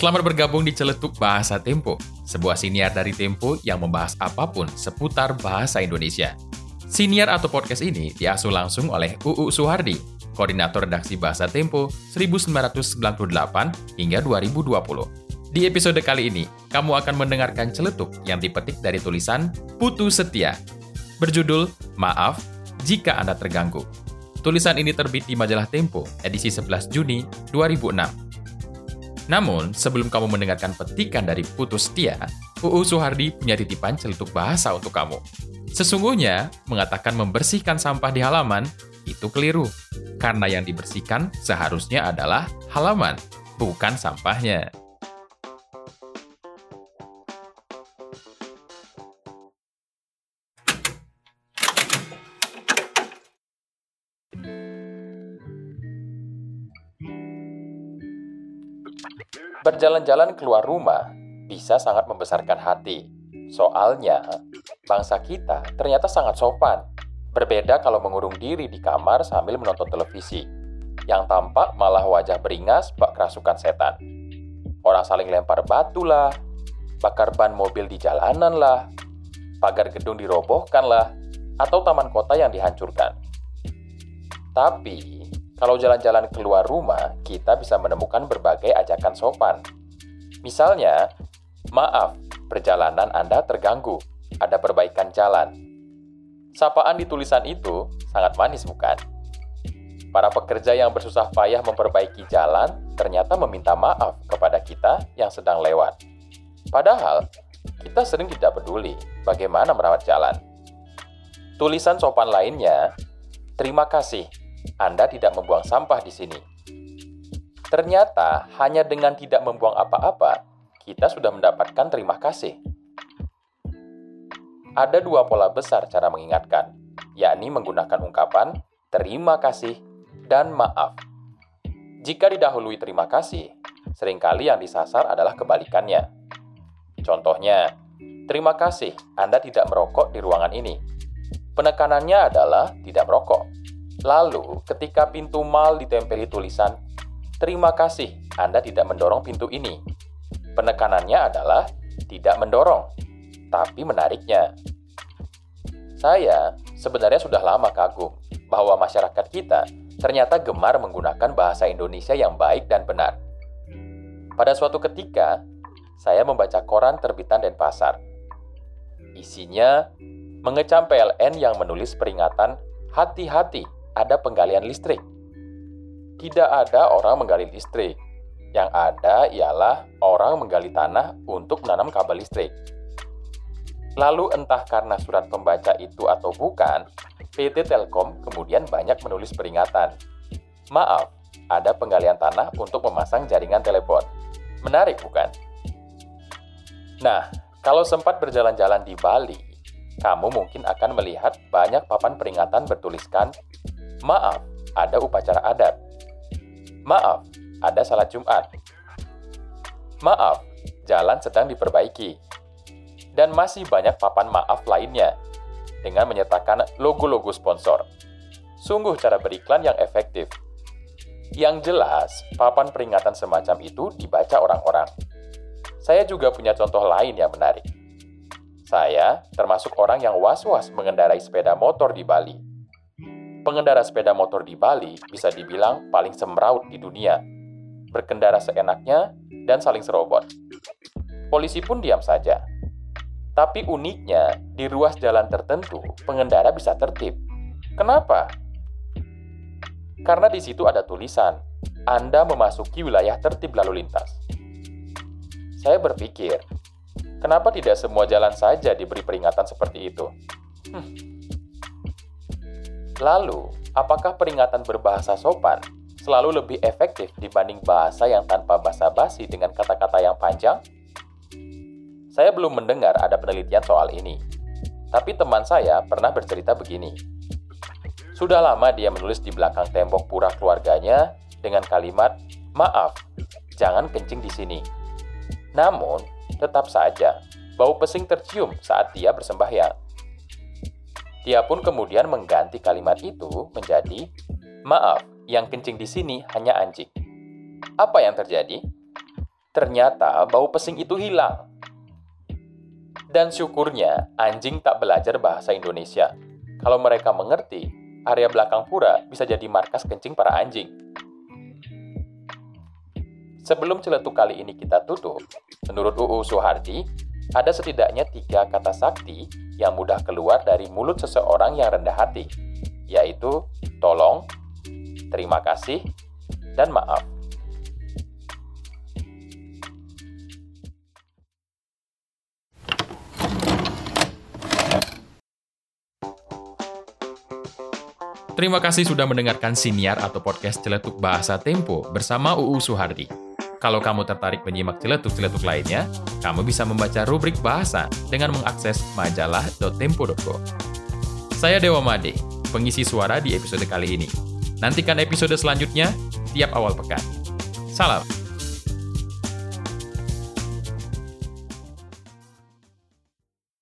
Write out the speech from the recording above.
Selamat bergabung di Celetuk Bahasa Tempo, sebuah siniar dari Tempo yang membahas apa pun seputar bahasa Indonesia. Siniar atau podcast ini diasuh langsung oleh UU Suhardi, Koordinator Redaksi Bahasa Tempo 1998 hingga 2020. Di episode kali ini, kamu akan mendengarkan celetuk yang dipetik dari tulisan Putu Setia, berjudul Maaf Jika Anda Terganggu. Tulisan ini terbit di majalah Tempo, edisi 11 Juni 2006. Namun, sebelum kamu mendengarkan petikan dari Putus Setia, UU Suhardi punya titipan celetuk bahasa untuk kamu. Sesungguhnya, mengatakan membersihkan sampah di halaman itu keliru. Karena yang dibersihkan seharusnya adalah halaman, bukan sampahnya. Berjalan-jalan keluar rumah bisa sangat membesarkan hati. Soalnya, bangsa kita ternyata sangat sopan. Berbeda kalau mengurung diri di kamar sambil menonton televisi. Yang tampak malah wajah beringas bak kerasukan setan. Orang saling lempar batu lah, bakar ban mobil di jalanan lah, pagar gedung dirobohkan lah, atau taman kota yang dihancurkan. Tapi, kalau jalan-jalan keluar rumah, kita bisa menemukan berbagai ajakan sopan. Misalnya, maaf, perjalanan Anda terganggu, ada perbaikan jalan. Sapaan di tulisan itu sangat manis, bukan? Para pekerja yang bersusah payah memperbaiki jalan ternyata meminta maaf kepada kita yang sedang lewat. Padahal, kita sering tidak peduli bagaimana merawat jalan. Tulisan sopan lainnya, terima kasih anda tidak membuang sampah di sini. Ternyata, hanya dengan tidak membuang apa-apa, kita sudah mendapatkan terima kasih. Ada dua pola besar cara mengingatkan, yakni menggunakan ungkapan terima kasih dan maaf. Jika didahului terima kasih, sering kali yang disasar adalah kebalikannya. Contohnya, terima kasih Anda tidak merokok di ruangan ini. Penekanannya adalah tidak merokok. Lalu, ketika pintu mal ditempeli tulisan, "Terima kasih, Anda tidak mendorong pintu ini." Penekanannya adalah tidak mendorong, tapi menariknya. Saya sebenarnya sudah lama kagum bahwa masyarakat kita ternyata gemar menggunakan bahasa Indonesia yang baik dan benar. Pada suatu ketika, saya membaca koran terbitan Denpasar. Isinya mengecam PLN yang menulis peringatan hati-hati ada penggalian listrik. Tidak ada orang menggali listrik. Yang ada ialah orang menggali tanah untuk menanam kabel listrik. Lalu entah karena surat pembaca itu atau bukan, PT Telkom kemudian banyak menulis peringatan. Maaf, ada penggalian tanah untuk memasang jaringan telepon. Menarik bukan? Nah, kalau sempat berjalan-jalan di Bali, kamu mungkin akan melihat banyak papan peringatan bertuliskan Maaf, ada upacara adat. Maaf, ada salat Jumat. Maaf, jalan sedang diperbaiki. Dan masih banyak papan maaf lainnya dengan menyertakan logo-logo sponsor. Sungguh cara beriklan yang efektif. Yang jelas, papan peringatan semacam itu dibaca orang-orang. Saya juga punya contoh lain yang menarik. Saya termasuk orang yang was-was mengendarai sepeda motor di Bali pengendara sepeda motor di Bali bisa dibilang paling semraut di dunia. Berkendara seenaknya dan saling serobot. Polisi pun diam saja. Tapi uniknya, di ruas jalan tertentu, pengendara bisa tertib. Kenapa? Karena di situ ada tulisan, Anda memasuki wilayah tertib lalu lintas. Saya berpikir, kenapa tidak semua jalan saja diberi peringatan seperti itu? Hmm, Lalu, apakah peringatan berbahasa sopan selalu lebih efektif dibanding bahasa yang tanpa basa-basi dengan kata-kata yang panjang? Saya belum mendengar ada penelitian soal ini. Tapi teman saya pernah bercerita begini. Sudah lama dia menulis di belakang tembok pura keluarganya dengan kalimat, "Maaf, jangan kencing di sini." Namun, tetap saja bau pesing tercium saat dia bersembahyang. Dia pun kemudian mengganti kalimat itu menjadi, "Maaf, yang kencing di sini hanya anjing." Apa yang terjadi? ternyata bau pesing itu hilang. Dan syukurnya anjing tak belajar bahasa Indonesia. Kalau mereka mengerti, area belakang pura bisa jadi markas kencing para anjing. Sebelum celetuk kali ini kita tutup, menurut UU Suhardi, ada setidaknya tiga kata sakti yang mudah keluar dari mulut seseorang yang rendah hati, yaitu tolong, terima kasih, dan maaf. Terima kasih sudah mendengarkan siniar atau podcast Celetuk Bahasa Tempo bersama UU Suhardi. Kalau kamu tertarik menyimak celetuk-celetuk lainnya, kamu bisa membaca rubrik bahasa dengan mengakses majalah.tempo.co. Saya Dewa Made, pengisi suara di episode kali ini. Nantikan episode selanjutnya tiap awal pekan. Salam!